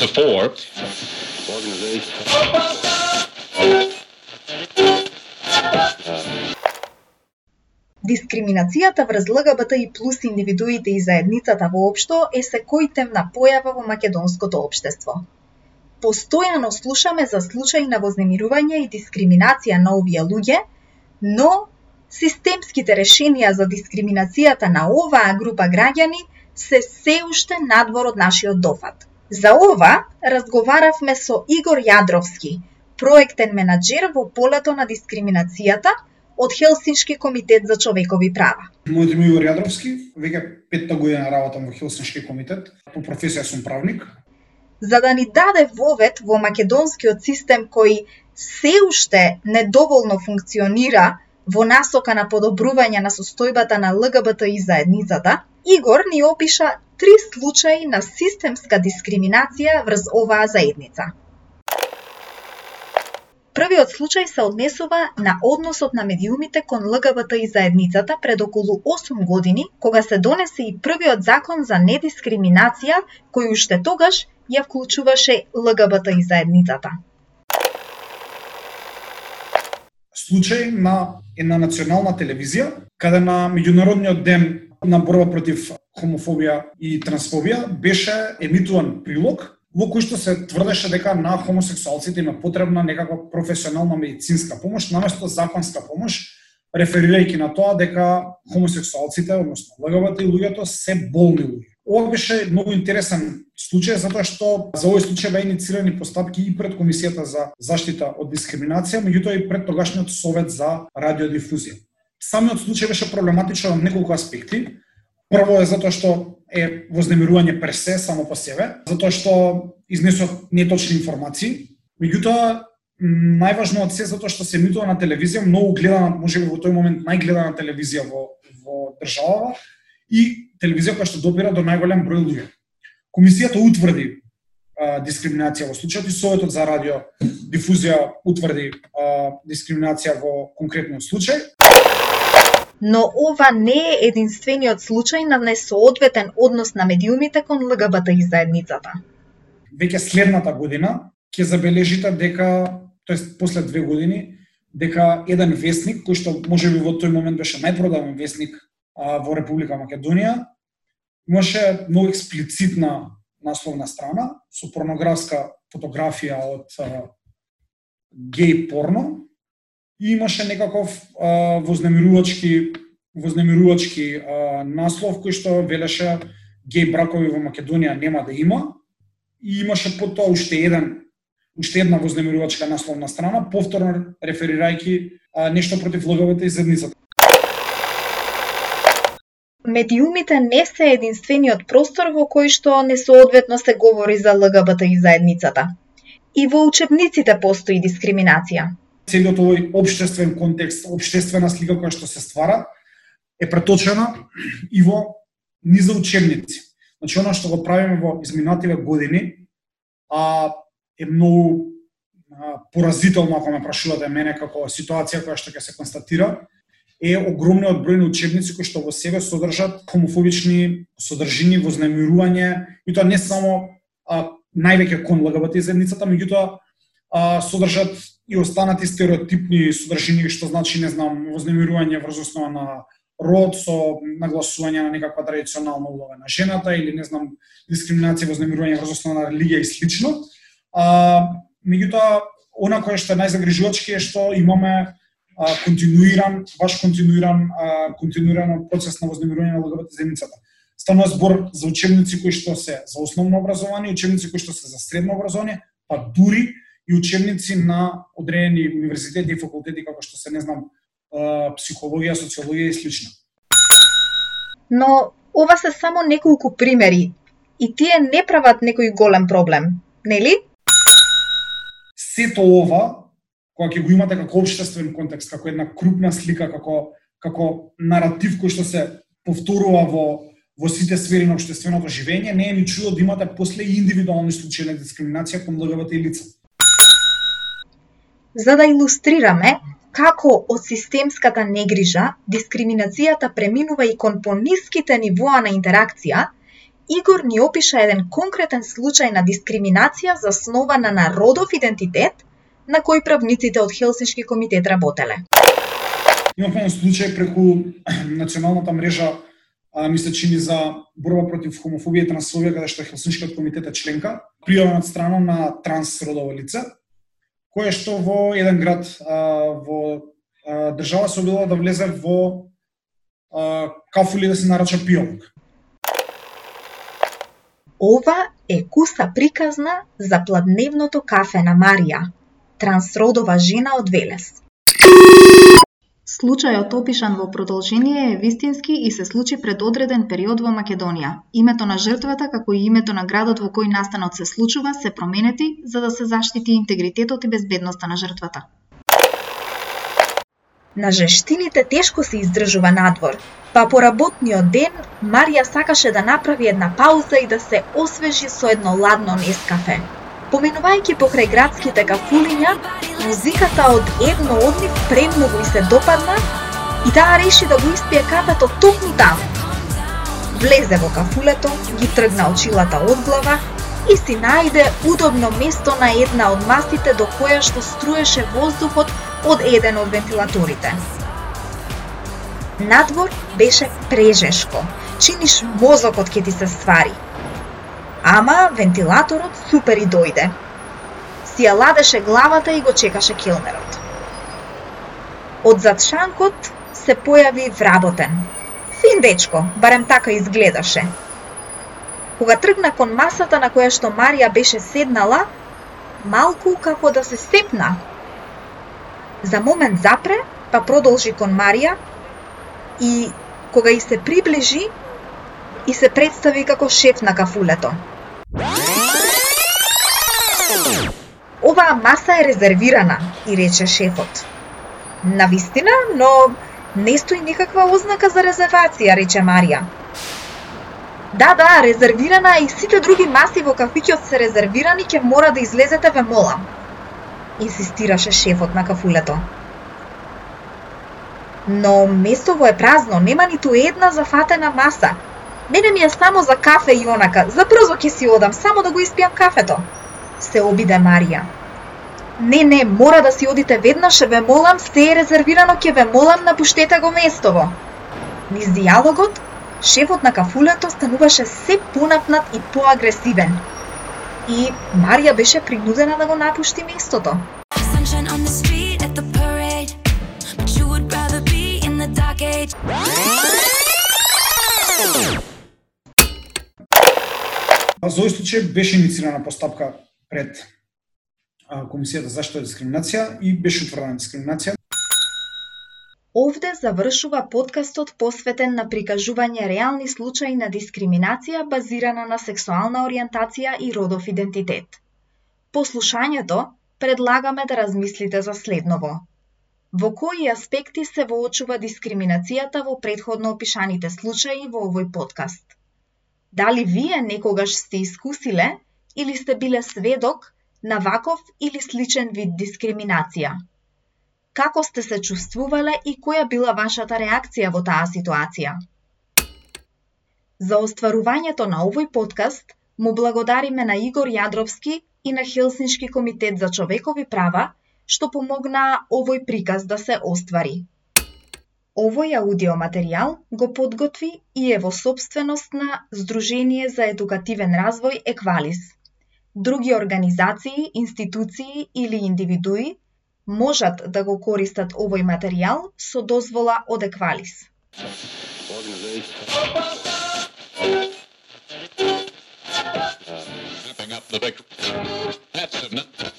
to four. Дискриминацијата врз ЛГБТ и плюс индивидуите и заедницата воопшто е секојтемна појава во македонското општество. Постојано слушаме за случаи на вознемирување и дискриминација на овие луѓе, но системските решенија за дискриминацијата на оваа група граѓани се се уште надвор од нашиот дофат. За ова разговаравме со Игор Јадровски, проектен менаџер во полето на дискриминацијата од Хелсиншки комитет за човекови права. Моето име Игор Јадровски, веќе петта година работам во Хелсиншки комитет, по професија сум правник. За да ни даде вовет во македонскиот систем кој се уште недоволно функционира во насока на подобрување на состојбата на ЛГБТ и заедницата, Игор ни опиша три случаи на системска дискриминација врз оваа заедница. Првиот случај се однесува на односот на медиумите кон ЛГБТ и заедницата пред околу 8 години, кога се донесе и првиот закон за недискриминација, кој уште тогаш ја вклучуваше ЛГБТ и заедницата. Случај на една национална телевизија, каде на меѓународниот ден на борба против хомофобија и трансфобија беше емитуван прилог во кој што се тврдеше дека на хомосексуалците има потребна некаква професионална медицинска помош наместо законска помош, реферирајќи на тоа дека хомосексуалците, односно ЛГБТ и луѓето се болни луѓе. Ова беше многу интересен случај затоа што за овој случај беа инициирани постапки и пред Комисијата за заштита од дискриминација, меѓутоа и пред тогашниот совет за радиодифузија. Самиот случај беше проблематичен од неколку аспекти. Прво е затоа што е вознемирување пресе само по себе, затоа што изнесот неточни информации. Меѓутоа, најважно од се затоа што се емитува на телевизија, многу гледана, можеби во тој момент најгледана телевизија во во државава и телевизија која што допира до најголем број луѓе. Комисијата утврди а, дискриминација во случајот и Советот за радио дифузија утврди а, дискриминација во конкретниот случај но ова не е единствениот случај на несоодветен однос на медиумите кон ЛГБТ и заедницата. Веќе следната година ќе забележите дека, тоест после две години, дека еден вестник, кој што можеби во тој момент беше најпродавен вестник а, во Република Македонија, имаше многу експлицитна насловна страна со порнографска фотографија од а, гей порно, и имаше некаков а, вознемирувачки вознемирувачки а, наслов кој што велеше геј бракови во Македонија нема да има и имаше потоа уште еден уште една вознемирувачка насловна страна, повторно реферирајќи а, нешто против ЛГБТ и заедницата. Медиумите не се единствениот простор во кој што несоодветно се говори за ЛГБТ и заедницата. И во учебниците постои дискриминација целиот овој обштествен контекст, обштествена слика која што се ствара, е преточена и во низа учебници. Значи, оно што го правиме во изминативе години, а, е многу а, поразително, ако ме прашувате мене, како ситуација која што ќе се констатира, е огромниот број на учебници кои што во себе содржат хомофобични содржини, вознемирување, и тоа не само а, највеќе кон ЛГБТ заедницата, меѓутоа содржат и останати стереотипни содржини што значи не знам вознемирување врз основа на род со нагласување на некаква традиционална улога на жената или не знам дискриминација вознемирување врз основа на религија и слично. А меѓутоа она кое што е најзагрижувачки е што имаме а, континуиран, баш континуиран, а, континуиран процес на вознемирување на ЛГБТ заедницата. Станува збор за учебници кои што се за основно образование, учебници кои што се за средно образование, па дури и учебници на одредени универзитети и факултети како што се не знам психологија, социологија и слично. Но ова се само неколку примери и тие не прават некој голем проблем, нели? Сето ова, кога ќе го имате како обштествен контекст, како една крупна слика, како како наратив кој што се повторува во во сите сфери на обштественото живење, не е ни чудо да имате после индивидуални случаи на дискриминација кон ЛГБТ лица за да илустрираме како од системската негрижа дискриминацијата преминува и кон пониските нивоа на интеракција, Игор ни опиша еден конкретен случај на дискриминација заснована на родов идентитет на кој правниците од Хелсиншки комитет работеле. Имавме случај преку националната мрежа а, ми се чини за борба против хомофобија и трансфобија, каде што Хелсиншкиот комитет е членка, пријавен од страна на трансродово лице, кое што во еден град а, во а, држава се обидува да влезе во а, кафули да се нарача пијалок. Ова е куса приказна за пладневното кафе на Марија, трансродова жена од Велес. Случајот опишан во продолжение е вистински и се случи пред одреден период во Македонија. Името на жртвата, како и името на градот во кој настанот се случува, се променети за да се заштити интегритетот и безбедноста на жртвата. На жештините тешко се издржува надвор, па по работниот ден Марија сакаше да направи една пауза и да се освежи со едно ладно нескафе. Поминувајќи покрај градските кафулиња, музиката од едно од нив премногу и се допадна и таа реши да го испие кафето токму таму. Влезе во кафулето, ги тргна очилата од глава и си најде удобно место на една од масите до која што струеше воздухот од еден од вентилаторите. Надвор беше прежешко. Чиниш мозокот ке ти се ствари. Ама вентилаторот супер и дојде. Си ја ладеше главата и го чекаше килмерот. Од зад шанкот се појави вработен. Фин дечко, барем така изгледаше. Кога тргна кон масата на која што Марија беше седнала, малку како да се сепна. За момент запре, па продолжи кон Марија и кога и се приближи, и се представи како шеф на кафулето. Оваа маса е резервирана, и рече шефот. Навистина, но не стои никаква ознака за резервација, рече Марија. Да, да, резервирана и сите други маси во кафиќот се резервирани, ќе мора да излезете ве молам. Инсистираше шефот на кафулето. Но местово е празно, нема ниту една зафатена маса, Мене ми е само за кафе и онака, за брзо ќе си одам, само да го испијам кафето. Се обиде Марија. Не, не, мора да си одите веднаш, ве молам, се е резервирано, ќе ве молам, напуштете го местово. Низ диалогот, шефот на кафулето стануваше се понапнат и поагресивен. И Марија беше принудена да го напушти местото. За овој случај беше инициирана постапка пред Комисијата за заштита дискриминација и беше утврдена дискриминација. Овде завршува подкастот посветен на прикажување реални случаи на дискриминација базирана на сексуална ориентација и родов идентитет. По слушањето, предлагаме да размислите за следново. Во кои аспекти се воочува дискриминацијата во предходно опишаните случаи во овој подкаст? Дали вие некогаш сте искусиле или сте биле сведок на ваков или сличен вид дискриминација? Како сте се чувствувале и која била вашата реакција во таа ситуација? За остварувањето на овој подкаст му благодариме на Игор Јадровски и на Хелсиншки комитет за човекови права што помогнаа овој приказ да се оствари. Овој аудиоматеријал го подготви и е во собственост на Сдружение за едукативен развој Еквалис. Други организации, институции или индивидуи можат да го користат овој материјал со дозвола од Еквалис. That's